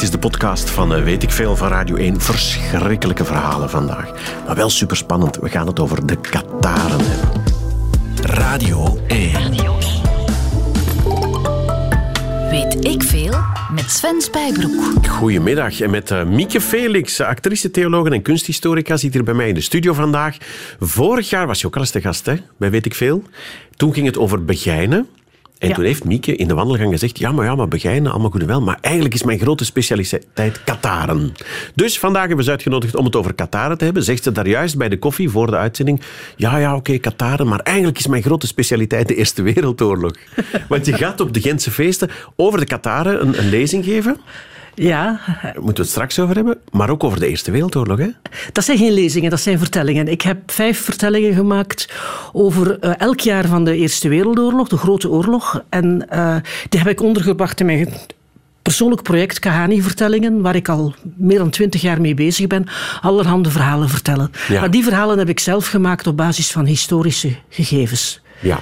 Dit is de podcast van eh, Weet ik Veel van Radio 1. Verschrikkelijke verhalen vandaag. Maar wel super spannend. We gaan het over de Kataren hebben. Radio 1. Weet ik veel met Sven Spijbroek. Goedemiddag. En met uh, Mieke Felix, actrice, theologe en kunsthistorica, zit hier bij mij in de studio vandaag. Vorig jaar was je ook al eens te gast hè, bij Weet ik Veel. Toen ging het over begijnen. En Ja. toen heeft Mieke in de wandelgang gezegd, ja, maar ja, maar begijnen, allemaal goed en wel. Maar eigenlijk is mijn grote specialiteit Kataren. Dus vandaag hebben we ze uitgenodigd om het over Kataren te hebben. Zegt ze daar juist bij de koffie voor de uitzending, ja, ja, oké, Kataren, maar eigenlijk is mijn grote specialiteit de Eerste Wereldoorlog. Want je gaat op de Gentse feesten over de Kataren een, een lezing geven. Ja, Daar moeten we het straks over hebben. Maar ook over de Eerste Wereldoorlog, hè? dat zijn geen lezingen, dat zijn vertellingen. Ik heb vijf vertellingen gemaakt over eh, elk jaar van de Eerste Wereldoorlog, de Grote Oorlog. En eh, die heb ik ondergebracht in mijn persoonlijk project Kahani-vertellingen, waar ik al meer dan twintig jaar mee bezig ben. Allerhande verhalen vertellen. Ja. Maar die verhalen heb ik zelf gemaakt op basis van historische gegevens. Ja.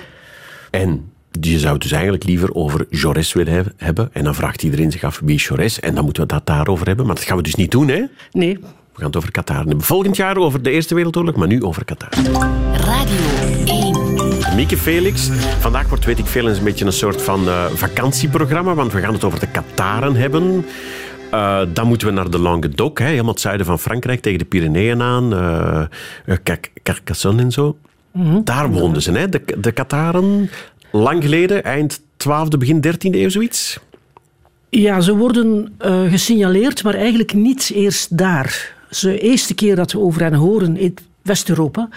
En je zou het dus eigenlijk liever over Jaurès willen he- hebben. En dan vraagt iedereen zich af wie is Jaurès. En dan moeten we dat daarover hebben. Maar dat gaan we dus niet doen, hè? Nee, We gaan het over Qatar hebben. Volgend jaar over de Eerste Wereldoorlog, maar nu over Qatar. Radio 1. Mieke Felix, vandaag wordt weet ik veel eens een beetje een soort van eh, vakantieprogramma, want we gaan het over de Qataren hebben. Eh, dan moeten we naar de Languedoc, hè, helemaal het zuiden van Frankrijk, tegen de Pyreneeën aan, Car- Carcassonne en zo. Daar woonden ze, hè, de, de Qataren. Lang geleden, eind 12e, begin 13e eeuw, zoiets. Ja, ze worden eh, gesignaleerd, maar eigenlijk niet eerst daar. De eerste keer dat we over hen horen in West-Europa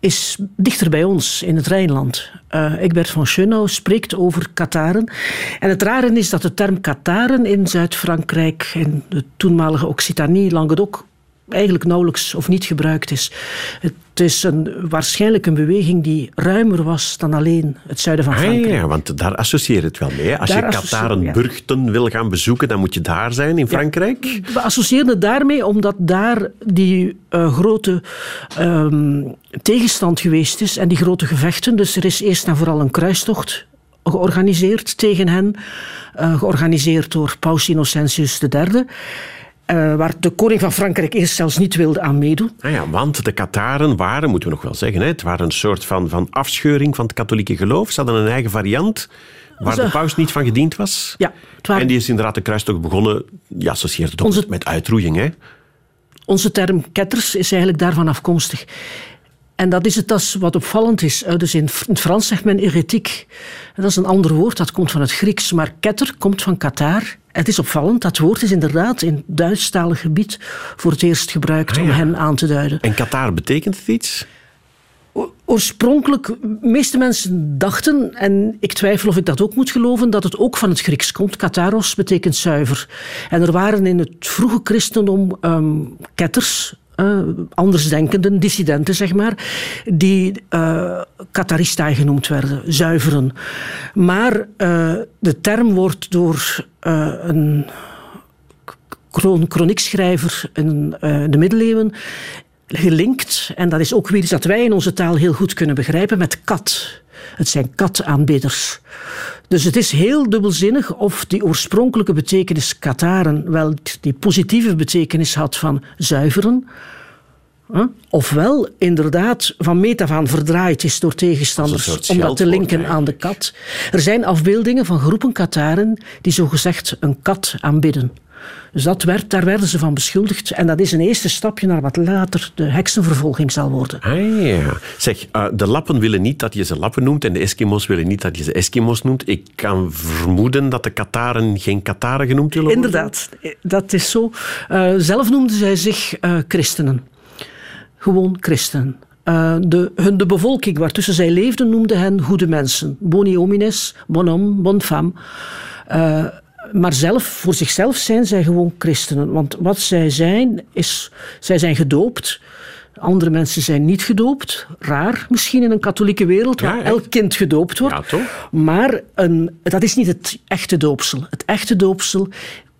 is dichter bij ons, in het Rijnland. Eh Egbert van Schönau spreekt over Kataren. En het rare is dat de term Kataren in Zuid-Frankrijk, in de toenmalige Occitanie, Languedoc, eigenlijk nauwelijks of niet gebruikt is. Het is een, waarschijnlijk een beweging die ruimer was dan alleen het zuiden van Ah, Frankrijk. ja, want daar associeer je het wel mee. Hè. Als Daar je associeer- Qataren ja. Burgten wil gaan bezoeken, dan moet je daar zijn, in Frankrijk. We associëren het daarmee omdat daar die eh, grote ehm, tegenstand geweest is en die grote gevechten. Dus er is eerst en vooral een kruistocht georganiseerd tegen hen, eh, georganiseerd door Paus Innocentius III. Eh, waar de koning van Frankrijk eerst zelfs niet wilde aan meedoen. Ah ja, want de Kataren waren, moeten we nog wel zeggen, hè, het waren een soort van, van afscheuring van het katholieke geloof. Ze hadden een eigen variant waar de paus niet van gediend was. Ja, waren- En die is inderdaad de kruistocht begonnen, ja, associeert het ook Onze- met- met uitroeiing. Hè. Onze term ketters is eigenlijk daarvan afkomstig. En dat is het dat wat opvallend is. Dus in het Frans zegt men heretiek. Dat is een ander woord, dat komt van het Grieks. Maar ketter komt van Qatar. Het is opvallend, dat woord is inderdaad in het Duitsstalig gebied voor het eerst gebruikt Ah, om hen aan te duiden. En Qatar betekent het iets? Oorspronkelijk, de meeste mensen dachten, en ik twijfel of ik dat ook moet geloven, dat het ook van het Grieks komt. Kataros betekent zuiver. En er waren in het vroege christendom ehm, ketters, eh, andersdenkenden, dissidenten zeg maar, die Kataristai genoemd werden, zuiveren. Maar eh, de term wordt door een chron- chroniekschrijver in de middeleeuwen gelinkt, en dat is ook weer iets dat wij in onze taal heel goed kunnen begrijpen, met kat. Het zijn kataanbidders. Dus het is heel dubbelzinnig of die oorspronkelijke betekenis kataren wel die positieve betekenis had van zuiveren, hè, ofwel inderdaad van meet af aan verdraaid is door tegenstanders om dat te linken aan de kat. Er zijn afbeeldingen van groepen Kataren die zogezegd een kat aanbidden. Dus dat werd, daar werden ze van beschuldigd. En dat is een eerste stapje naar wat later de heksenvervolging zal worden. Ah ja. Zeg, eh, de lappen willen niet dat je ze lappen noemt en de Eskimo's willen niet dat je ze Eskimo's noemt. Ik kan vermoeden dat de Kataren geen Kataren genoemd willen worden. Inderdaad, dat is zo. Eh, zelf noemden zij zich eh, christenen. Gewoon christenen. De, hun, de bevolking waartussen zij leefden noemde hen goede mensen. Boni homines, bon homme, bonne femme. Eh, maar zelf, voor zichzelf zijn zij gewoon christenen. Want wat zij zijn, is... Zij zijn gedoopt. Andere mensen zijn niet gedoopt. Raar, misschien in een katholieke wereld, waar elk kind gedoopt wordt. Ja, toch? Maar een, dat is niet het echte doopsel. Het echte doopsel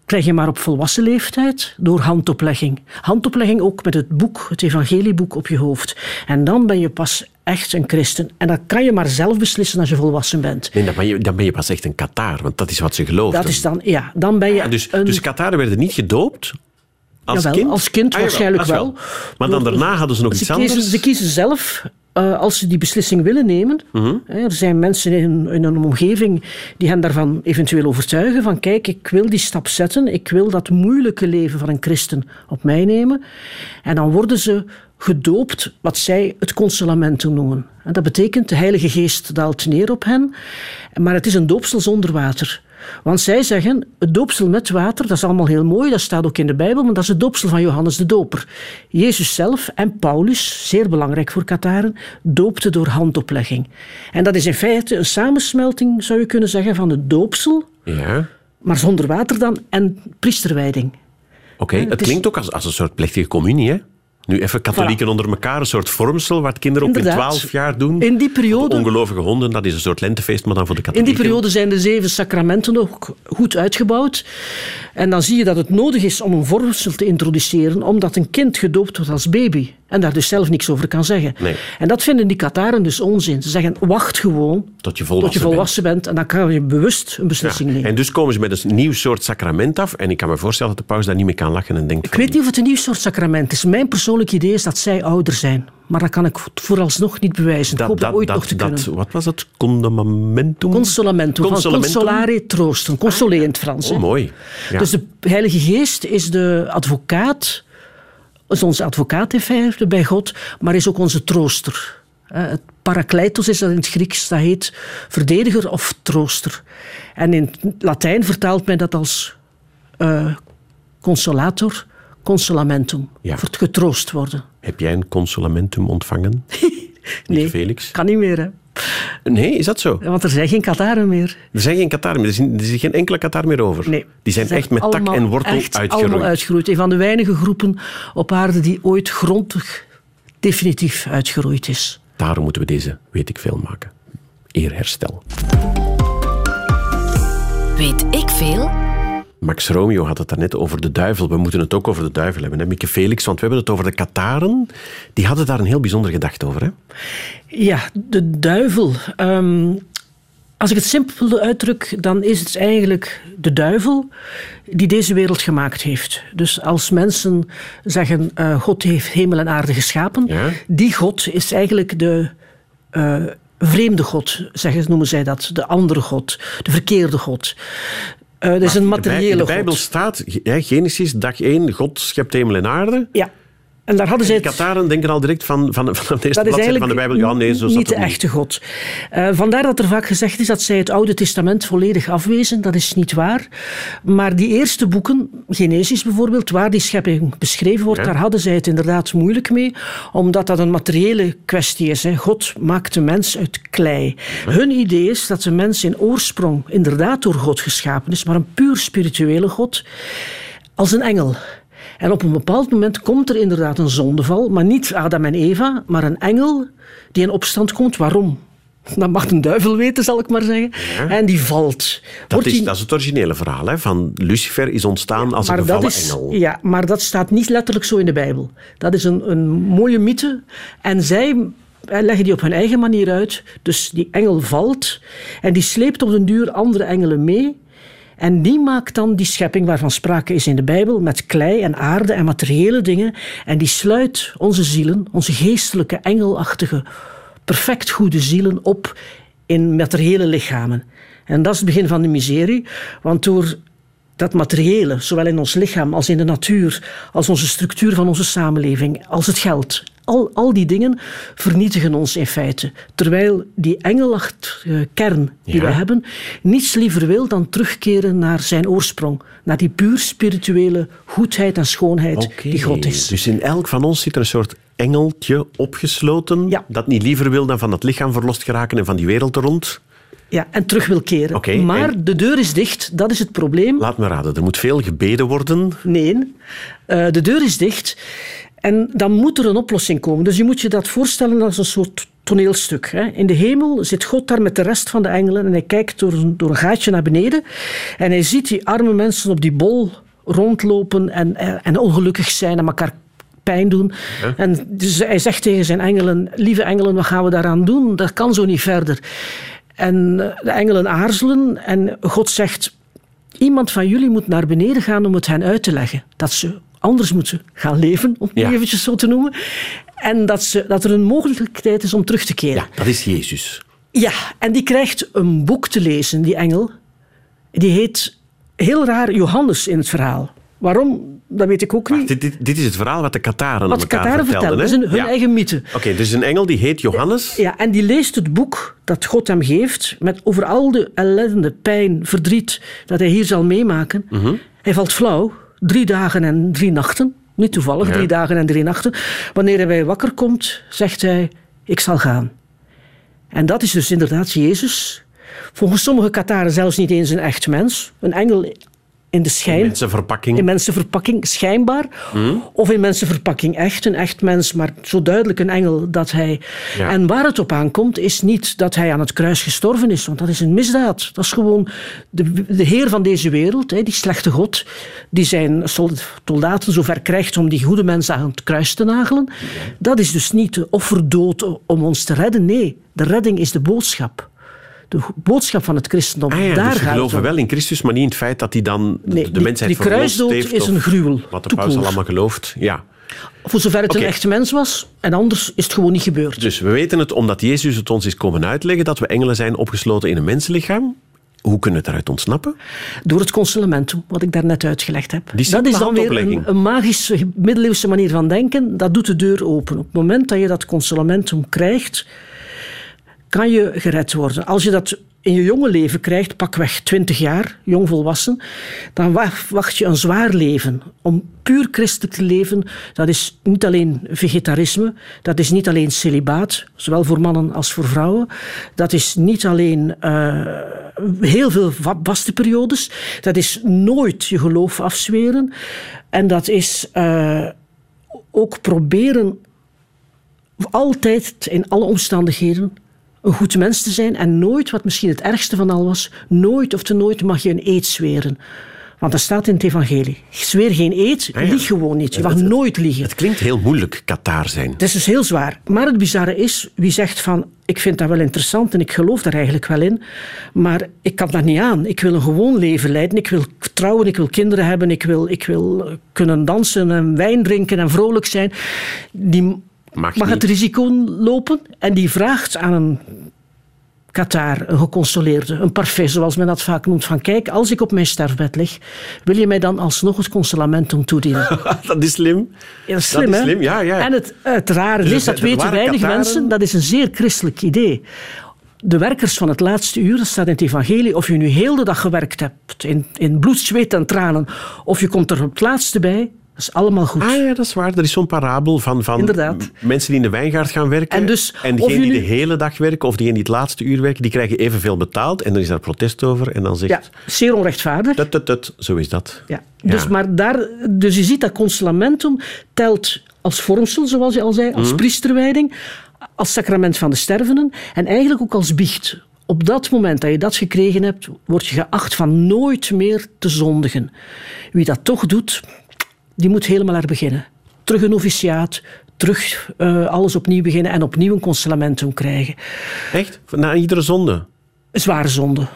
krijg je maar op volwassen leeftijd door handoplegging. Handoplegging ook met het boek, het evangelieboek op je hoofd. En dan ben je pas echt een christen. En dat kan je maar zelf beslissen als je volwassen bent. Nee, dan ben, je, dan ben je pas echt een Qatar, want dat is wat ze geloofden. Dat is dan, ja, dan ben je Ja, dus, een... dus Qataren werden niet gedoopt als Jawel, kind? als kind Ah, waarschijnlijk wel. Maar dan daarna hadden ze nog ze iets kiezen, anders? Ze kiezen zelf, eh, als ze die beslissing willen nemen. Mhm. Hè, Er zijn mensen in, in een omgeving die hen daarvan eventueel overtuigen. Van kijk, ik wil die stap zetten. Ik wil dat moeilijke leven van een christen op mij nemen. En dan worden ze gedoopt, wat zij het consolamentum noemen. En dat betekent, de Heilige Geest daalt neer op hen. Maar het is een doopsel zonder water. Want zij zeggen, het doopsel met water, dat is allemaal heel mooi, dat staat ook in de Bijbel, maar dat is het doopsel van Johannes de Doper. Jezus zelf en Paulus, zeer belangrijk voor Kataren, doopten door handoplegging. En dat is in feite een samensmelting, zou je kunnen zeggen, van het doopsel, Ja, maar zonder water dan, en priesterwijding. oké. het het is- klinkt ook als, als een soort plechtige communie, hè? Nu even katholieken onder elkaar, een soort vormsel, wat kinderen ook in Inderdaad. 12 jaar doen. In die periode- Ongelovige honden, dat is een soort lentefeest, maar dan voor de In katholieken. die periode zijn de zeven sacramenten ook goed uitgebouwd. En dan zie je dat het nodig is om een vormsel te introduceren, omdat een kind gedoopt wordt als baby. En daar dus zelf niks over kan zeggen. Nee. En dat vinden die Kataren dus onzin. Ze zeggen, wacht gewoon Tot je tot volwassen, je volwassen bent. En dan kan je bewust een beslissing bent. nemen. En dus komen ze met een nieuw soort sacrament af. En ik kan me voorstellen dat de paus daar niet mee kan lachen en denkt... Ik weet niet of het een nieuw soort sacrament is. Mijn persoonlijk idee is dat zij ouder zijn. Maar dat kan ik vooralsnog niet bewijzen. ik hoop dat, ooit nog te kunnen. Wat was het? Condamentum? Consolamentum, van Consolamentum? consolare troosten. Consolé in het Frans. hè. Oh, mooi. Ja. Dus de Heilige Geest is de advocaat, is onze advocaat in feite bij God, maar is ook onze trooster. Eh, Het parakletos is dat in het Grieks, dat heet verdediger of trooster. En in het Latijn vertaalt men dat als eh, consolator, consolamentum, Ja. voor het getroost worden. Heb jij een consolamentum ontvangen? Nee, Felix? kan niet meer, hè. Nee, is dat zo? want er zijn geen Kataren meer. Er zijn geen Qatar meer. Er is, er is geen enkele Qatar meer over. Nee. Die zijn echt met tak en wortel echt uitgeroeid. Allemaal uitgeroeid. Een van de weinige groepen op aarde die ooit grondig definitief uitgeroeid is. Daarom moeten we deze weet ik veel maken. Eerherstel. Weet ik veel? Max Romeo had het daarnet over de duivel. We moeten het ook over de duivel hebben, hè, Mieke Felix? Want we hebben het over de Kataren. Die hadden daar een heel bijzonder gedachte over. Hè? Ja, de duivel. Ehm, als ik het simpel uitdruk, dan is het eigenlijk de duivel die deze wereld gemaakt heeft. Dus als mensen zeggen, eh, God heeft hemel en aarde geschapen, Ja. die God is eigenlijk de eh, vreemde God, zeggen, noemen zij dat. De andere God, de verkeerde God. Eh, dat is een de Bij- materiële In de Bijbel God. staat, hè, Genesis, dag 1, God schept hemel en aarde. Ja. En daar hadden De het... Kataren denken al direct van, van, van de eerste bladzijde van de Bijbel. Ja, nee, zo zat niet de echte God. Eh, vandaar dat er vaak gezegd is dat zij het Oude Testament volledig afwezen. Dat is niet waar. Maar die eerste boeken, Genesis bijvoorbeeld, waar die schepping beschreven wordt, Ja. daar hadden zij het inderdaad moeilijk mee, omdat dat een materiële kwestie is. Hè. God maakt de mens uit klei. Hun idee is dat de mens in oorsprong inderdaad door God geschapen is, maar een puur spirituele God, als een engel. En op een bepaald moment komt er inderdaad een zondeval, maar niet Adam en Eva, maar een engel die in opstand komt. Waarom? Dat mag een duivel weten, zal ik maar zeggen. En die valt. Dat is, die- dat is het originele verhaal. Hè? Van Lucifer is ontstaan als een gevallen is, engel. Ja, maar dat staat niet letterlijk zo in de Bijbel. Dat is een, een mooie mythe. En zij leggen die op hun eigen manier uit. Dus die engel valt en die sleept op den duur andere engelen mee. En die maakt dan die schepping waarvan sprake is in de Bijbel, met klei en aarde en materiële dingen. En die sluit onze zielen, onze geestelijke, engelachtige, perfect goede zielen op in materiële lichamen. En dat is het begin van de miserie, want door dat materiële, zowel in ons lichaam als in de natuur, als onze structuur van onze samenleving, als het geld. Al, al die dingen vernietigen ons in feite. Terwijl die engelachtige kern die Ja. we hebben, niets liever wil dan terugkeren naar zijn oorsprong. Naar die puur spirituele goedheid en schoonheid die God is. Dus in elk van ons zit er een soort engeltje opgesloten. Ja. Dat niet liever wil dan van het lichaam verlost geraken en van die wereld er rond. Ja, en terug wil keren. Maar en- de deur is dicht, dat is het probleem. Laat me raden, er moet veel gebeden worden. Nee, eh, de deur is dicht en dan moet er een oplossing komen. Dus je moet je dat voorstellen als een soort toneelstuk. Hè. In de hemel zit God daar met de rest van de engelen en hij kijkt door een, door een gaatje naar beneden en hij ziet die arme mensen op die bol rondlopen en, en ongelukkig zijn en elkaar pijn doen. En dus hij zegt tegen zijn engelen, lieve engelen, wat gaan we daaraan doen? Dat kan zo niet verder. En eh, de engelen aarzelen en God zegt, iemand van jullie moet naar beneden gaan om het hen uit te leggen. Dat ze anders moeten gaan leven, om het Ja. eventjes zo te noemen. En dat, ze, dat er een mogelijkheid is om terug te keren. Ja, dat is Jezus. Ja, en die krijgt een boek te lezen, die engel. Die heet heel raar Johannes in het verhaal. Waarom? Dat weet ik ook niet. Dit, dit, dit is het verhaal wat de Kataren Wat elkaar Kataren vertelden. vertellen, dat is hun Ja. eigen mythe. Oké, dus een engel die heet Johannes. Ja, en die leest het boek dat God hem geeft, met over al de ellende, pijn, verdriet dat hij hier zal meemaken. Mhm. Hij valt flauw, drie dagen en drie nachten. Niet toevallig, Ja. drie dagen en drie nachten. Wanneer hij wakker komt, zegt hij, ik zal gaan. En dat is dus inderdaad Jezus. Volgens sommige Kataren zelfs niet eens een echt mens. Een engel in de schijn. Mensenverpakking. In mensenverpakking, schijnbaar. Hm? Of in mensenverpakking echt, een echt mens, maar zo duidelijk een engel dat hij... Ja. En waar het op aankomt, is niet dat hij aan het kruis gestorven is, want dat is een misdaad. Dat is gewoon de, de heer van deze wereld, die slechte god, die zijn sold- soldaten zover krijgt om die goede mensen aan het kruis te nagelen. Dat is dus niet de offerdood om ons te redden. Nee, de redding is de boodschap. De boodschap van het christendom. Ah ja, Daar dus geloven om. wel in Christus, maar niet in het feit dat hij dan de- Nee, de die- mensheid die verlost kruisdood heeft. is een gruwel. Wat de paus allemaal gelooft. Ja. Voor zover het een echte mens was. En anders is het gewoon niet gebeurd. Dus we weten het omdat Jezus het ons is komen uitleggen dat we engelen zijn opgesloten in een mensenlichaam. Hoe kunnen we het eruit ontsnappen? Door het consolamentum, wat ik daarnet uitgelegd heb. Dat is dan weer een magische middeleeuwse manier van denken. Dat doet de deur open. Op het moment dat je dat consolamentum krijgt, kan je gered worden. Als je dat in je jonge leven krijgt, pakweg 20 jaar, jongvolwassen, dan wa- wacht je een zwaar leven. Om puur christelijk te leven, dat is niet alleen vegetarisme, dat is niet alleen celibaat, zowel voor mannen als voor vrouwen. Dat is niet alleen eh, heel veel va- vaste periodes, dat is nooit je geloof afzweren. En dat is eh, ook proberen altijd in alle omstandigheden een goed mens te zijn en nooit, wat misschien het ergste van al was, nooit of te nooit mag je een eed zweren. Want dat staat in het evangelie. Zweer geen eed, Ah ja. lieg gewoon niet. Je mag Het- het- nooit liegen. Het klinkt heel moeilijk, Qatar zijn. Het is dus heel zwaar. Maar het bizarre is, wie zegt van, ik vind dat wel interessant en ik geloof daar eigenlijk wel in, maar ik kan daar niet aan. Ik wil een gewoon leven leiden, ik wil trouwen, ik wil kinderen hebben, ik wil, ik wil kunnen dansen en wijn drinken en vrolijk zijn. Die Mag het risico lopen en die vraagt aan een Qatar, een geconsoleerde, een parfait, zoals men dat vaak noemt, van kijk, als ik op mijn sterfbed lig, wil je mij dan alsnog het consolamentum toedienen? dat is slim. Ja, dat is slim, is hè? slim, ja, ja. En het, het rare Dus is, dat weten weinig mensen, dat is een zeer christelijk idee. De werkers van het laatste uur, dat staat in het evangelie, of je nu heel de dag gewerkt hebt, in, in bloed, zweet en tranen, of je komt er op het laatste bij, dat is allemaal goed. Ah ja, dat is waar. Er is zo'n parabel van, van Inderdaad. mensen die in de wijngaard gaan werken. En dus, en die nu- de hele dag werken of diegenen die het laatste uur werken, die krijgen evenveel betaald. En dan is daar protest over. En dan zegt... Ja, zeer onrechtvaardig. Tut, tut, tut, zo is dat. Ja. Ja. Dus, maar daar, dus je ziet dat consolamentum telt als vormsel, zoals je al zei, Mhm. als priesterwijding, als sacrament van de stervenen en eigenlijk ook als biecht. Op dat moment dat je dat gekregen hebt, word je geacht van nooit meer te zondigen. Wie dat toch doet, die moet helemaal er beginnen. Terug een noviciaat, terug eh, alles opnieuw beginnen en opnieuw een consolamentum krijgen. Echt? Na iedere zonde. Zware zonde.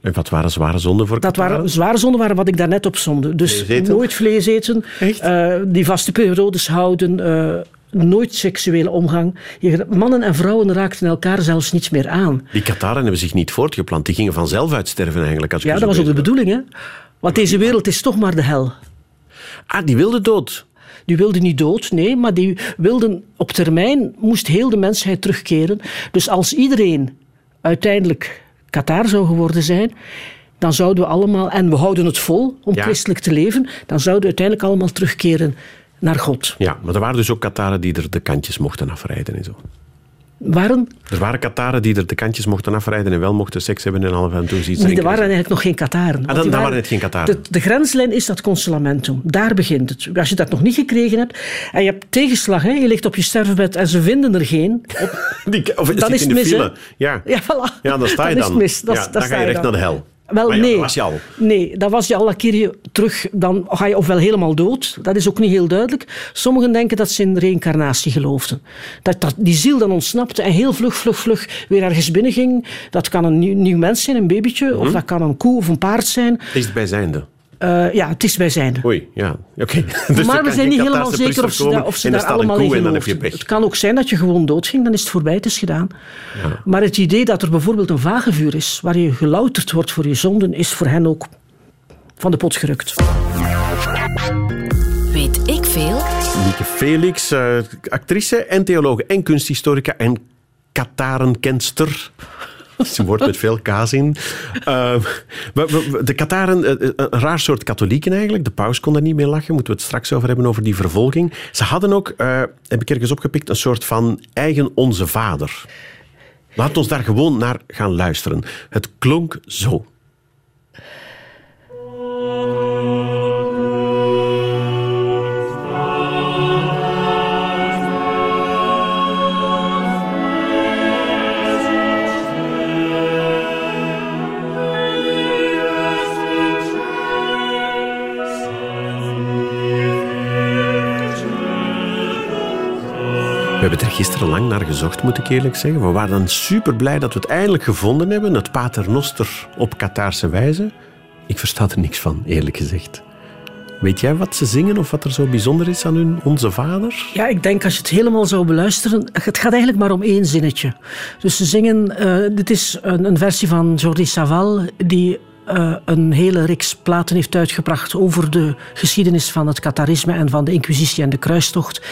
En wat waren zware zonden voor Dat waren zware zonden waren wat ik daarnet opzonde. Dus Vlees nooit vlees eten, eh, die vaste periodes houden, eh, nooit seksuele omgang. Mannen en vrouwen raakten elkaar zelfs niet meer aan. Die Kataren hebben zich niet voortgeplant. Die gingen vanzelf uitsterven eigenlijk. Als Ja, dat was ook de bedoeling, hè? Want deze wereld is toch maar de hel. Ah, die wilde dood. Die wilden niet dood, nee, maar die wilden op termijn moest heel de mensheid terugkeren. Dus als iedereen uiteindelijk Qatar zou geworden zijn, dan zouden we allemaal, en we houden het vol om Ja. christelijk te leven, dan zouden we uiteindelijk allemaal terugkeren naar God. Ja, maar er waren dus ook Kataren die er de kantjes mochten afrijden en zo. Waren, Er waren Kataren die er de kantjes mochten afrijden en wel mochten seks hebben en half en toe iets nee, er waren eigenlijk nog geen Kataren. Ah, dan- dan waren het geen Kataren. De, de grenslijn is dat consolamentum. Daar begint het. Als je dat nog niet gekregen hebt en je hebt tegenslag, hè, je ligt op je sterfbed en ze vinden er geen, Die, of Dan is in het de mis. Ja. Ja, voilà. Ja, dan sta je Dan dan. is het mis. Dat- ja, dan sta ga je recht dan. naar de hel. Wel, ja, nee. dat was je al. Nee, dat was je al. Keer je terug, dan ga je ofwel helemaal dood. Dat is ook niet heel duidelijk. Sommigen denken dat ze in reïncarnatie geloofden. Dat, dat die ziel dan ontsnapte en heel vlug, vlug, vlug weer ergens binnenging. Dat kan een nieuw, nieuw mens zijn, een babytje. Mhm. Of dat kan een koe of een paard zijn. Dichtstbijzijnde. Eh, ja, het is bij zijn. Oei, ja. Oké. Dus maar we zijn niet helemaal zeker of ze, daar, of ze daar allemaal in koe en dan heb je geloofden. Het kan ook zijn dat je gewoon doodging, dan is het voorbij, het is gedaan. Maar het idee dat er bijvoorbeeld een vagevuur is, waar je gelouterd wordt voor je zonden, is voor hen ook van de pot gerukt. Weet ik veel? Mieke Felix, eh, actrice en theologe en kunsthistorica en Katarenkenster. Is een woord met veel kaas in. Eh, we- de Kataren, eh, een raar soort katholieken eigenlijk. De paus kon daar niet mee lachen. Moeten we het straks over hebben, over die vervolging. Ze hadden ook, eh, heb ik ergens opgepikt, een soort van eigen onze vader. Laat ons daar gewoon naar gaan luisteren. Het klonk zo. Hebben er gisteren lang naar gezocht, moet ik eerlijk zeggen. We waren dan super blij dat we het eindelijk gevonden hebben. Het paternoster op Kataarse wijze. Ik versta er niks van, eerlijk gezegd. Weet jij wat ze zingen of wat er zo bijzonder is aan hun Onze Vader? Ja, ik denk als je het helemaal zou beluisteren, het gaat eigenlijk maar om één zinnetje. Dus ze zingen, eh, dit is een, een versie van Jordi Saval, die eh, een hele reeks platen heeft uitgebracht over de geschiedenis van het Katharisme en van de Inquisitie en de kruistocht.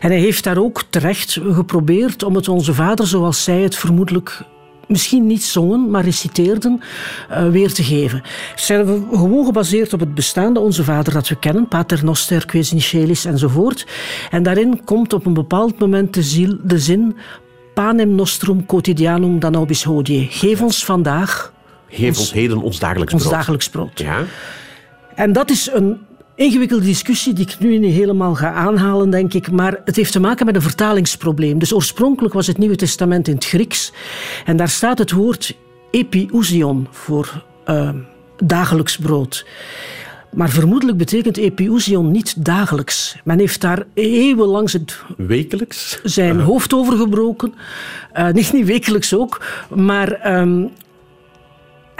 En hij heeft daar ook terecht geprobeerd om het Onze Vader, zoals zij het vermoedelijk misschien niet zongen, maar reciteerden, eh, weer te geven. Zijn gewoon gebaseerd op het bestaande Onze Vader dat we kennen, Pater Noster, Ques in Celis enzovoort. En daarin komt op een bepaald moment de, ziel, de zin Panem nostrum quotidianum da nobis hodie. Geef ons vandaag Geef ons heden ons dagelijks ons brood. dagelijks brood. Ja? En dat is een ingewikkelde discussie die ik nu niet helemaal ga aanhalen, denk ik. Maar het heeft te maken met een vertalingsprobleem. Dus oorspronkelijk was het Nieuwe Testament in het Grieks. En daar staat het woord epiousion voor eh, dagelijks brood. Maar vermoedelijk betekent epiousion niet dagelijks. Men heeft daar eeuwenlang zijn Wekelijks? zijn hoofd overgebroken. Eh niet, niet wekelijks ook, maar. ehm,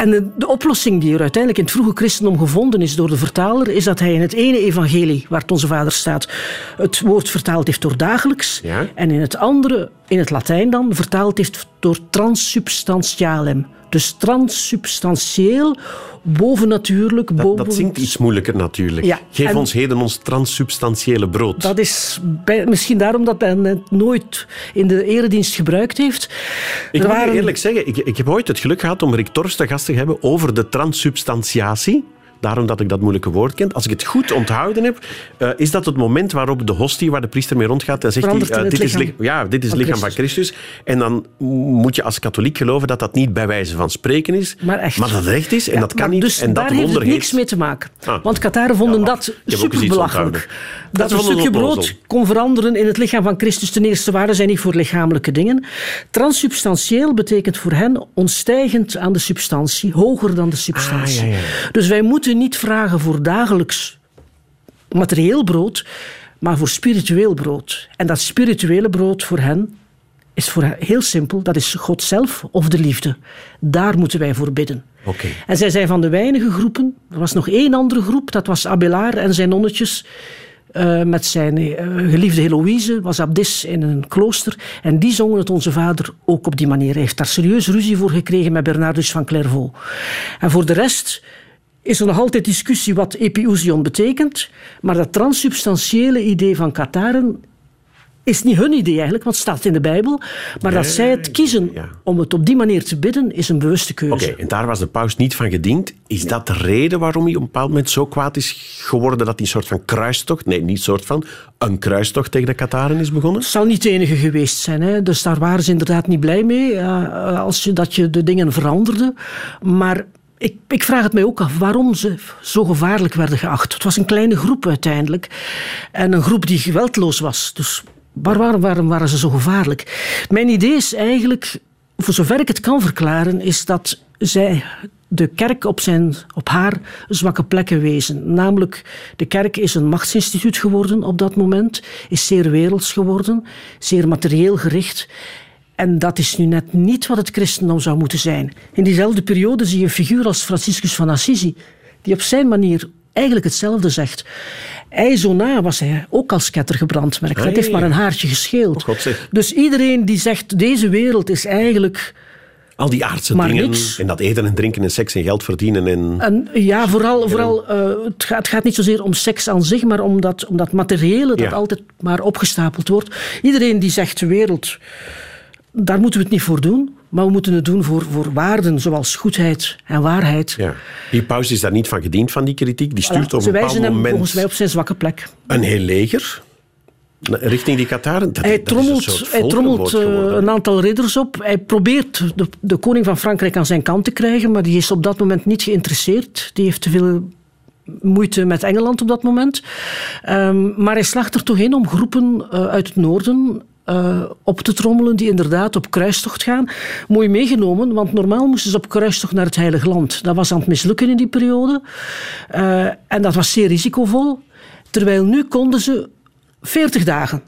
en de, de oplossing die er uiteindelijk in het vroege christendom gevonden is door de vertaler, is dat hij in het ene evangelie, waar het onze vader staat, het woord vertaald heeft door dagelijks. Ja. En in het andere, in het Latijn dan, vertaald heeft door transsubstantialem. Dus transsubstantieel, bovennatuurlijk, Dat, boven... dat zingt iets moeilijker natuurlijk. Ja, Geef en- ons heden ons transsubstantiële brood. Dat is bij- misschien daarom dat men het nooit in de eredienst gebruikt heeft. Ik Er moet waren- eerlijk zeggen, ik, ik heb ooit het geluk gehad om Rick Torst te gast te hebben over de transsubstantiatie. Daarom dat ik dat moeilijke woord ken. Als ik het goed onthouden heb, eh, is dat het moment waarop de hostie, waar de priester mee rondgaat, en zegt hij, eh, dit, is, lichaam ja, dit is het lichaam van Christus. En dan moet je als katholiek geloven dat dat niet bij wijze van spreken is, Maar echt. dat het recht is en Ja, dat kan maar niet. Dus en dat heeft het niks mee te maken. Ah. Want Kataren vonden Ja, dat wacht. Ik heb ook super eens iets belachelijk. onthouden. Dat Dat een stukje brood kon veranderen in het lichaam van Christus. Ten eerste waren zij niet voor lichamelijke dingen. Transsubstantieel betekent voor hen onstijgend aan de substantie, hoger dan de substantie. Ah, ja, Dus wij moeten niet vragen voor dagelijks materieel brood, maar voor spiritueel brood. En dat spirituele brood voor hen is voor hen heel simpel. Dat is God zelf of de liefde. Daar moeten wij voor bidden. Oké. En zij zijn van de weinige groepen. Er was nog één andere groep, dat was Abelard en zijn nonnetjes. eh, met zijn eh, geliefde Heloïse, was abdis in een klooster. En die zongen het Onze Vader ook op die manier. Hij heeft daar serieus ruzie voor gekregen met Bernardus van Clairvaux. En voor de rest is er nog altijd discussie wat epiousion betekent. Maar dat transsubstantiële idee van Kataren is niet hun idee eigenlijk, want het staat in de Bijbel. Maar dat zij het kiezen ja. om het op die manier te bidden, is een bewuste keuze. Oké, en daar was de paus niet van gediend. Is dat de reden waarom hij op een bepaald moment zo kwaad is geworden dat hij een soort van kruistocht, nee, niet soort van, een kruistocht tegen de Kataren is begonnen? Het zal niet de enige geweest zijn. Hè. Dus daar waren ze inderdaad niet blij mee, eh, als je, dat je de dingen veranderde. Maar ik, ik vraag het mij ook af waarom ze zo gevaarlijk werden geacht. Het was een kleine groep uiteindelijk. En een groep die geweldloos was. Dus waar, waarom, waarom waren ze zo gevaarlijk? Mijn idee is eigenlijk, voor zover ik het kan verklaren, is dat zij de kerk op, zijn, op haar zwakke plekken wezen. Namelijk, de kerk is een machtsinstituut geworden op dat moment, is zeer werelds geworden, zeer materieel gericht. En dat is nu net niet wat het christendom zou moeten zijn. In diezelfde periode zie je een figuur als Franciscus van Assisi, die op zijn manier eigenlijk hetzelfde zegt. Hij zo na was hij ook als ketter gebrandmerkt. Ah, dat heeft maar een haartje gescheeld. Oh, dus iedereen die zegt, deze wereld is eigenlijk... Al die aardse Maar dingen. niks. En dat eten en drinken en seks en geld verdienen. En... En ja, vooral, vooral eh, het, gaat, het gaat niet zozeer om seks aan zich, maar om dat, om dat materiële dat Ja. altijd maar opgestapeld wordt. Iedereen die zegt de wereld, daar moeten we het niet voor doen, maar we moeten het doen voor, voor waarden zoals goedheid en waarheid. Ja. Die paus is daar niet van gediend van die kritiek. Die stuurt Voilà. op een bepaald wijzen hem moment volgens mij op zijn zwakke plek. een heel leger richting die Kataren. Dat, Hij dat trommelt, hij trommelt eh, een aantal ridders op. Hij probeert de, de koning van Frankrijk aan zijn kant te krijgen, maar die is op dat moment niet geïnteresseerd. Die heeft te veel moeite met Engeland op dat moment. Ehm, maar hij slaagt er toch in om groepen eh, uit het noorden eh, op te trommelen die inderdaad op kruistocht gaan. Mooi meegenomen, want normaal moesten ze op kruistocht naar het Heilige Land. Dat was aan het mislukken in die periode. Eh, en dat was zeer risicovol. Terwijl nu konden ze 40 dagen.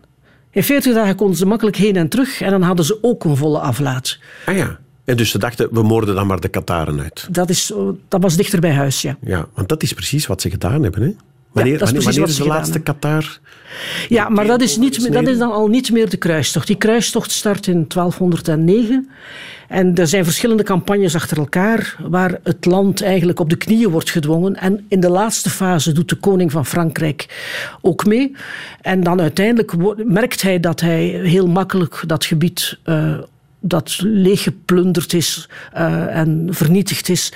In 40 dagen konden ze makkelijk heen en terug en dan hadden ze ook een volle aflaat. Ah ja. En dus ze dachten, we moorden dan maar de Kataren uit. Dat, is, eh, dat was dichter bij huis, ja. Ja, want dat is precies wat ze gedaan hebben. Hè? Wanneer, dat is wanneer, wanneer is de laatste Katar? Ja, maar dat is, niet, dat is dan al niet meer de kruistocht. Die kruistocht start in 1209. En er zijn verschillende campagnes achter elkaar waar het land eigenlijk op de knieën wordt gedwongen. En in de laatste fase doet de koning van Frankrijk ook mee. En dan uiteindelijk merkt hij dat hij heel makkelijk dat gebied eh, dat leeggeplunderd is eh, en vernietigd is,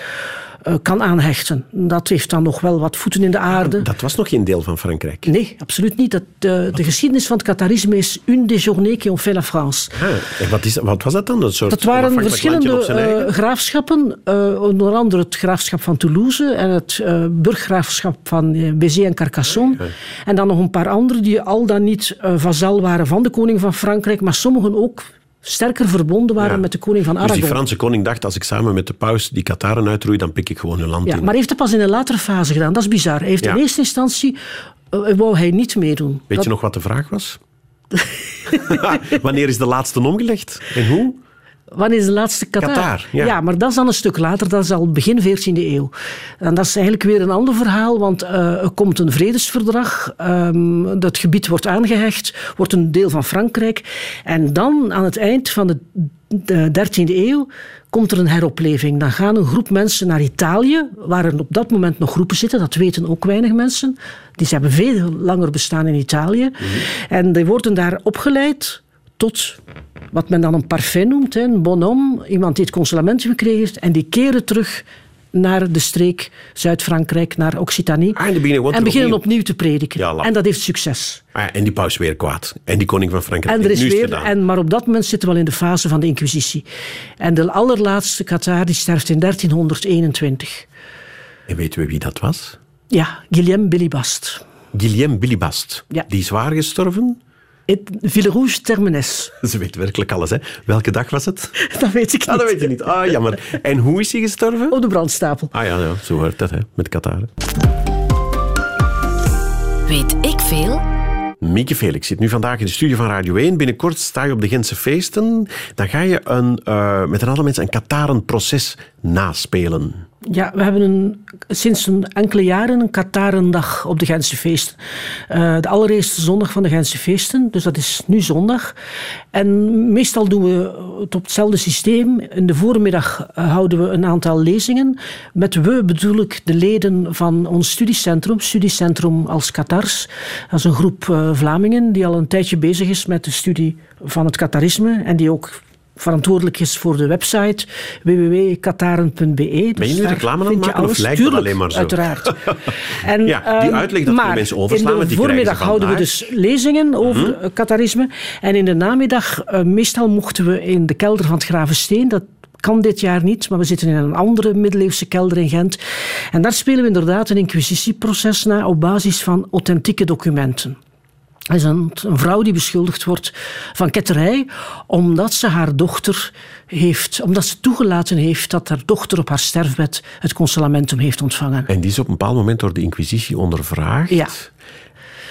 kan aanhechten. Dat heeft dan nog wel wat voeten in de aarde. Dat was nog geen deel van Frankrijk. Nee, absoluut niet. Dat, de, de geschiedenis van het Qatarisme is une des journées qui ont fait la France. Ah, en wat, is, wat was dat dan? Een soort Dat waren verschillende eh, graafschappen, eh, onder andere het graafschap van Toulouse en het eh, burggraafschap van eh, Béziers en Carcassonne. En dan nog een paar andere die al dan niet eh vazal waren van de koning van Frankrijk, maar sommigen ook sterker verbonden waren Ja. met de koning van Dus Aragon. die Franse koning dacht, als ik samen met de paus die Kataren uitroei, dan pik ik gewoon hun land Ja, in. maar hij heeft het pas in een latere fase gedaan. Dat is bizar. Hij heeft Ja. in eerste instantie eh, wou hij niet meedoen. Weet Dat- je nog wat de vraag was? Wanneer is de laatste omgelegd? En hoe? Wanneer is de laatste Qatar? Qatar, ja. maar dat is dan een stuk later. Dat is al begin 14e eeuw. En dat is eigenlijk weer een ander verhaal, want eh, er komt een vredesverdrag. ehm, dat gebied wordt aangehecht, wordt een deel van Frankrijk. En dan, aan het eind van de, de 13e eeuw, komt er een heropleving. Dan gaan een groep mensen naar Italië, waar er op dat moment nog groepen zitten. Dat weten ook weinig mensen. Die ze hebben veel langer bestaan in Italië. En die worden daar opgeleid tot wat men dan een parfait noemt, een bonhomme, iemand die het consolament gekregen heeft, en die keren terug naar de streek Zuid-Frankrijk, naar Occitanie, Ah, en beginnen en opnieuw. opnieuw te prediken. Ja, en dat heeft succes. Ah, en die paus weer kwaad. En die koning van Frankrijk. En er is weer, gedaan. en, maar op dat moment zitten we al in de fase van de Inquisitie. En de allerlaatste Qatar die sterft in 1321. En weten we wie dat was? Ja, Guillaume Bilibast. Guillaume Bilibast. Ja. Die is waar gestorven. Het Villerouge Termenes. Ze weet werkelijk alles. Hè. Welke dag was het? Dat weet ik niet. Ah, dat weet je niet. Ah, jammer. En hoe is hij gestorven? Op de brandstapel. Ah ja, ja zo hoort dat, hè, met Qatar. Weet ik veel? Mieke Felix zit nu vandaag in de studio van Radio 1. Binnenkort sta je op de Gentse feesten. Dan ga je een, eh, met een aantal mensen een Qatarenproces naspelen. Ja, we hebben een, sinds een enkele jaren een Katarendag op de Gentse feesten. Eh, de allereerste zondag van de Gentse feesten, dus dat is nu zondag. En meestal doen we het op hetzelfde systeem. In de voormiddag eh, houden we een aantal lezingen. Met we bedoel ik de leden van ons studiecentrum, Studiecentrum als Katars. Dat is een groep eh, Vlamingen die al een tijdje bezig is met de studie van het Katarisme en die ook verantwoordelijk is voor de website www.kataren.be. Ben je nu reclame aan het maken of lijkt Tuurlijk, alleen maar zo? uiteraard. En, Ja, die ehm, uitleg, dat maar mensen overslaan, In de voormiddag houden we dus lezingen over eh, Katarisme. En in de namiddag, eh, meestal mochten we in de kelder van het Gravensteen, dat kan dit jaar niet, maar we zitten in een andere middeleeuwse kelder in Gent. En daar spelen we inderdaad een inquisitieproces na op basis van authentieke documenten. Is een, een, vrouw die beschuldigd wordt van ketterij, omdat ze haar dochter heeft, omdat ze toegelaten heeft dat haar dochter op haar sterfbed het consolamentum heeft ontvangen. En die is op een bepaald moment door de Inquisitie ondervraagd. Ja.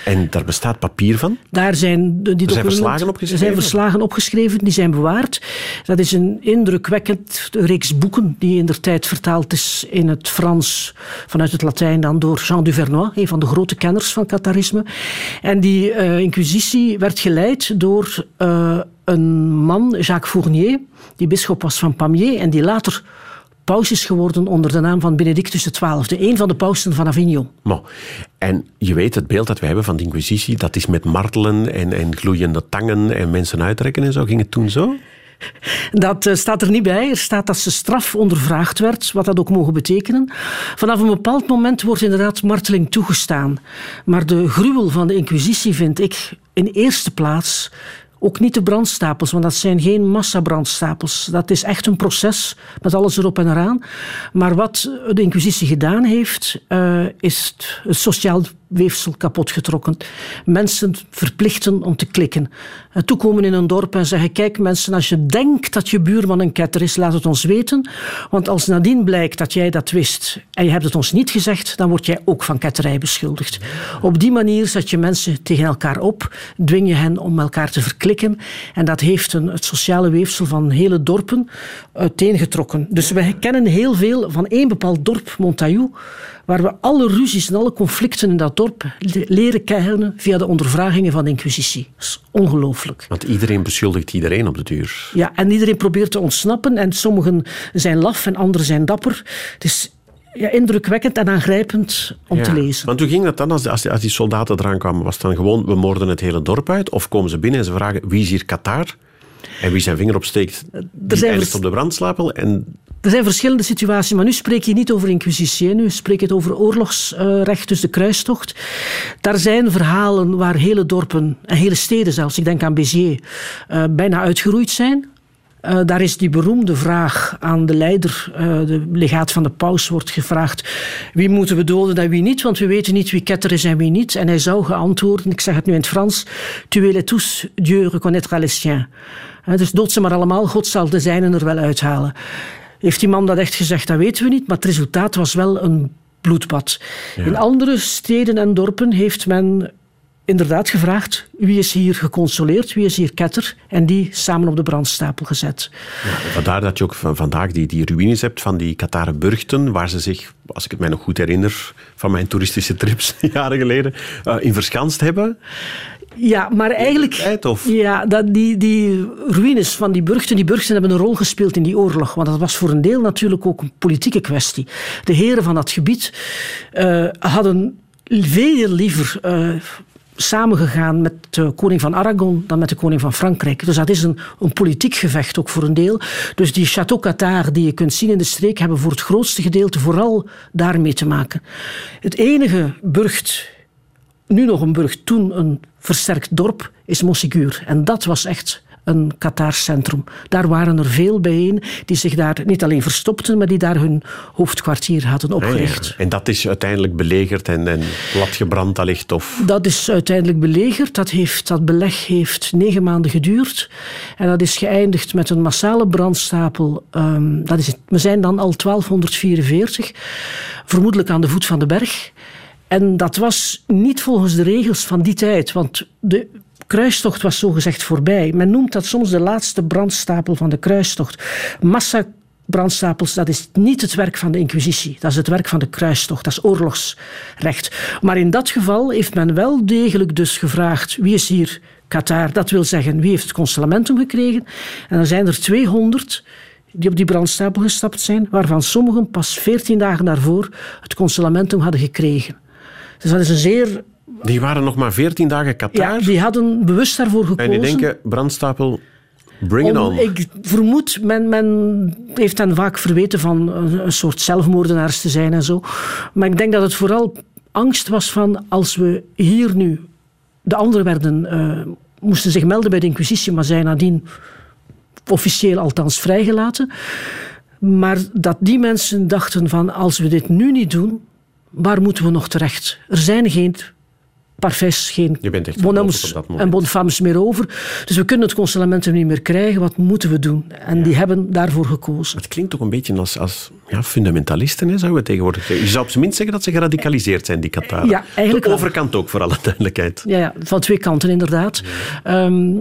En daar bestaat papier van? Daar zijn, die er zijn verslagen opgeschreven? Er zijn verslagen opgeschreven, die zijn bewaard. Dat is een indrukwekkend reeks boeken die in der tijd vertaald is in het Frans, vanuit het Latijn dan door Jean Duvernois, een van de grote kenners van Catharisme. En die uh, inquisitie werd geleid door uh, een man, Jacques Fournier, die bisschop was van Pamiers en die later paus is geworden onder de naam van Benedictus XII, een van de pausen van Avignon. En je weet, het beeld dat wij hebben van de Inquisitie, dat is met martelen en, en gloeiende tangen en mensen uitrekken en zo. Ging het toen zo? Dat uh, staat er niet bij. Er staat dat ze straf ondervraagd werd, wat dat ook mogen betekenen. Vanaf een bepaald moment wordt inderdaad marteling toegestaan. Maar de gruwel van de Inquisitie vind ik in eerste plaats ook niet de brandstapels, want dat zijn geen massabrandstapels. Dat is echt een proces met alles erop en eraan. Maar wat de Inquisitie gedaan heeft, uh, is het sociaal weefsel kapotgetrokken. Mensen verplichten om te klikken. Toekomen in een dorp en zeggen: Kijk, mensen, als je denkt dat je buurman een ketter is, laat het ons weten. Want als nadien blijkt dat jij dat wist en je hebt het ons niet gezegd, dan word jij ook van ketterij beschuldigd. Op die manier zet je mensen tegen elkaar op, dwing je hen om elkaar te verklikken. En dat heeft een, het sociale weefsel van hele dorpen uiteengetrokken. Dus we kennen heel veel van één bepaald dorp, Montaillou waar we alle ruzies en alle conflicten in dat dorp leren kennen via de ondervragingen van de Inquisitie. Dat is ongelooflijk. Want iedereen beschuldigt iedereen op de duur. Ja, en iedereen probeert te ontsnappen. En sommigen zijn laf en anderen zijn dapper. Het is ja, indrukwekkend en aangrijpend om te lezen. Want hoe ging dat dan als, als, als die soldaten eraan kwamen? Was het dan gewoon, we moorden het hele dorp uit? Of komen ze binnen en ze vragen, wie is hier Qatar? En wie zijn vinger opsteekt, die eindigt op de brandslapel. En... Er zijn verschillende situaties, maar nu spreek je niet over inquisitie. Nu spreek je het over oorlogsrecht, dus de kruistocht. Daar zijn verhalen waar hele dorpen, en hele steden zelfs, ik denk aan Béziers, uh, bijna uitgeroeid zijn. Uh, daar is die beroemde vraag aan de leider, uh, de legaat van de paus, wordt gevraagd: wie moeten we doden en wie niet? Want we weten niet wie ketter is en wie niet. En hij zou geantwoorden, ik zeg het nu in het Frans: Tuez les tous, Dieu reconnaîtra les siens. Dus dood ze maar allemaal, God zal de zijnen er wel uithalen. Heeft die man dat echt gezegd? Dat weten we niet, maar het resultaat was wel een bloedbad. In andere steden en dorpen heeft men inderdaad gevraagd wie is hier geconsoleerd, wie is hier ketter, en die samen op de brandstapel gezet. Ja, vandaar dat je ook vandaag die, die ruïnes hebt van die Burgten, waar ze zich, als ik het mij nog goed herinner, van mijn toeristische trips jaren geleden, uh, in verschanst hebben. Ja, maar eigenlijk... Ja, dat, die, die ruïnes van die burchten, die burchten hebben een rol gespeeld in die oorlog. Want dat was voor een deel natuurlijk ook een politieke kwestie. De heren van dat gebied uh, hadden veel liever... Uh, samengegaan met de koning van Aragon dan met de koning van Frankrijk. Dus dat is een, een politiek gevecht ook voor een deel. Dus die Château Qatar die je kunt zien in de streek hebben voor het grootste gedeelte vooral daarmee te maken. Het enige burcht nu nog een burcht, toen een versterkt dorp, is Mossiguur. En dat was echt een Qatar-centrum. Daar waren er veel bijeen die zich daar niet alleen verstopten, maar die daar hun hoofdkwartier hadden opgericht. En dat is uiteindelijk belegerd en, en platgebrand allicht? Of? Dat is uiteindelijk belegerd. Dat, heeft, dat beleg heeft negen maanden geduurd. En dat is geëindigd met een massale brandstapel. Um, dat is, we zijn dan al 1244, vermoedelijk aan de voet van de berg. En dat was niet volgens de regels van die tijd, want de kruistocht was zogezegd voorbij. Men noemt dat soms de laatste brandstapel van de kruistocht. Massa brandstapels, dat is niet het werk van de Inquisitie. Dat is het werk van de kruistocht, dat is oorlogsrecht. Maar in dat geval heeft men wel degelijk dus gevraagd wie is hier Qatar, dat wil zeggen wie heeft het constellamentum gekregen. En dan zijn er 200 die op die brandstapel gestapt zijn, waarvan sommigen pas 14 dagen daarvoor het constellamentum hadden gekregen. Dus dat is een zeer... Die waren nog maar veertien dagen Qatar? Ja, die hadden bewust daarvoor gekozen. En die denken, brandstapel, bring it on. Ik vermoed, men, men heeft hen vaak verweten van een soort zelfmoordenaars te zijn en zo. Maar ik denk dat het vooral angst was van als we hier nu... De anderen werden, uh, moesten zich melden bij de inquisitie, maar zijn nadien officieel althans vrijgelaten. Maar dat die mensen dachten van als we dit nu niet doen, waar moeten we nog terecht? Er zijn geen parfait, geen bonhommes en bonfames meer over. Dus we kunnen het constellamentum niet meer krijgen. Wat moeten we doen? En die hebben daarvoor gekozen. Het klinkt toch een beetje als, als ja, fundamentalisten, hè, zouden we tegenwoordig zeggen. Je zou op zijn minst zeggen dat ze geradicaliseerd zijn, die Kataren. Ja, eigenlijk De overkant ook, voor alle duidelijkheid. Ja, ja, van twee kanten inderdaad. Ehm,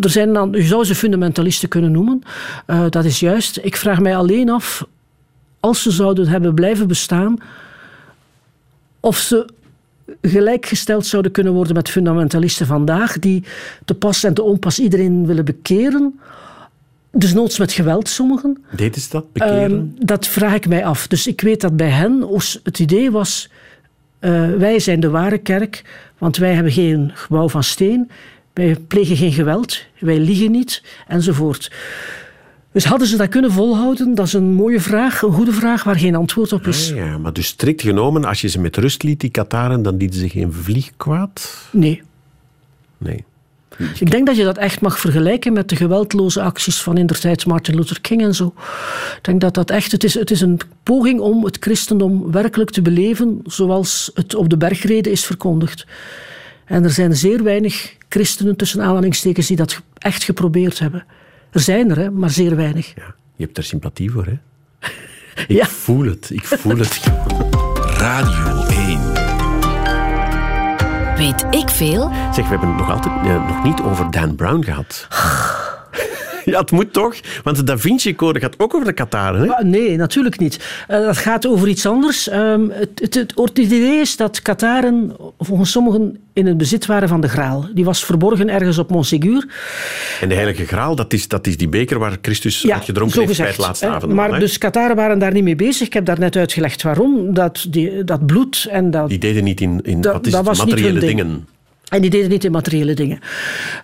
er zijn dan, je zou ze fundamentalisten kunnen noemen. Eh, dat is juist. Ik vraag mij alleen af, als ze zouden hebben blijven bestaan, of ze gelijkgesteld zouden kunnen worden met fundamentalisten vandaag, die te pas en te onpas iedereen willen bekeren. Dus noods met geweld, sommigen. Deden ze dat, bekeren? Ehm, dat vraag ik mij af. Dus ik weet dat bij hen het idee was: eh, wij zijn de ware kerk, want wij hebben geen gebouw van steen, wij plegen geen geweld, wij liegen niet, enzovoort. Dus hadden ze dat kunnen volhouden? Dat is een mooie vraag, een goede vraag waar geen antwoord op is. Ja, maar dus strikt genomen, als je ze met rust liet, die Kataren, dan lieten ze geen vlieg kwaad? Nee. Nee. Ik denk dat je dat echt mag vergelijken met de geweldloze acties van indertijd Martin Luther King en zo. Ik denk dat dat echt, het is, het is een poging om het christendom werkelijk te beleven zoals het op de bergreden is verkondigd. En er zijn zeer weinig christenen tussen aanhalingstekens die dat echt geprobeerd hebben. Er zijn er, hè, maar zeer weinig. Ja, je hebt er sympathie voor, hè? Ik Ja. voel het, ik voel het. Radio 1. Weet ik veel? Zeg, we hebben het nog altijd eh, nog niet over Dan Brown gehad. Ja, het moet toch? Want de Da Vinci Code gaat ook over de Kataren, hè? Ah, Nee, natuurlijk niet. Eh, dat gaat over iets anders. Ehm, het, het, het, het idee is dat Kataren volgens sommigen in het bezit waren van de graal. Die was verborgen ergens op Montségur. En de Heilige Graal, dat is, dat is die beker waar Christus uit gedronken heeft bij het laatste avondmaal. Maar dus Kataren waren daar niet mee bezig. Ik heb daar net uitgelegd waarom. Dat, die, dat bloed en dat... Die deden niet in, in Dat- wat is dat het, materiële ding. dingen. En die deden niet in materiële dingen.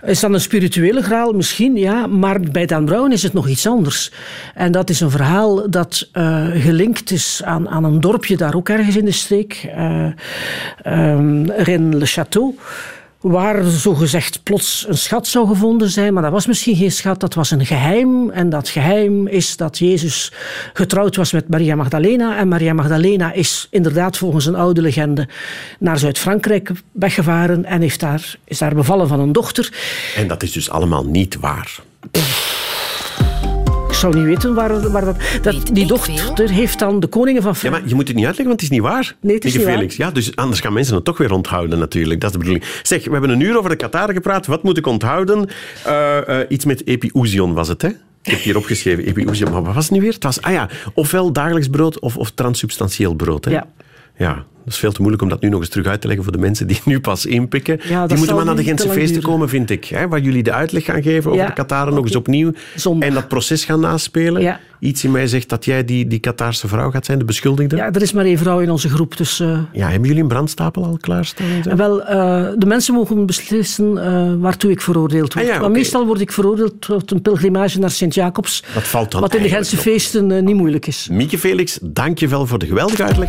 Is dat een spirituele graal? Misschien, ja. Maar bij Dan Brown is het nog iets anders. En dat is een verhaal dat eh, gelinkt is aan, aan een dorpje daar ook ergens in de streek. eh ehm, Rennes-le-Château. Waar zogezegd plots een schat zou gevonden zijn. Maar dat was misschien geen schat, dat was een geheim. En dat geheim is dat Jezus getrouwd was met Maria Magdalena. En Maria Magdalena is inderdaad volgens een oude legende naar Zuid-Frankrijk weggevaren. En heeft daar, is daar bevallen van een dochter. En dat is dus allemaal niet waar. Zou niet weten waar, waar dat... dat Weet die dochter heeft dan de koningen van Ja, Frankrijk... maar je moet het niet uitleggen, want het is niet waar. Nee, het is Tegen niet Felix. Ja, dus anders gaan mensen het toch weer onthouden natuurlijk. Dat is de bedoeling. Zeg, we hebben een uur over de Qatar gepraat. Wat moet ik onthouden? Eh, eh, iets met epiousion was het, hè? Ik heb hier opgeschreven, epiousion. Maar wat was het nu weer? Het was, ah ja, ofwel dagelijks brood of, of transsubstantieel brood, hè? Ja. Ja, dat is veel te moeilijk om dat nu nog eens terug uit te leggen voor de mensen die nu pas inpikken. Ja, die moeten maar naar de Gentse feesten duren. komen, vind ik. Hè, waar jullie de uitleg gaan geven over Ja, de Qataren nog eens opnieuw. Zondag. En dat proces gaan naspelen. Ja. Iets in mij zegt dat jij die, die Qatarse vrouw gaat zijn, de beschuldigde. Ja, er is maar één vrouw in onze groep, dus... eh, Ja, hebben jullie een brandstapel al klaarstaan? en wel, eh, de mensen mogen beslissen eh, waartoe ik veroordeeld word. Ah Maar meestal word ik veroordeeld tot een pilgrimage naar Sint-Jacobs. Dat valt dan Wat in de Gentse feesten niet moeilijk is. Mieke Felix, dank je wel voor de geweldige uitleg.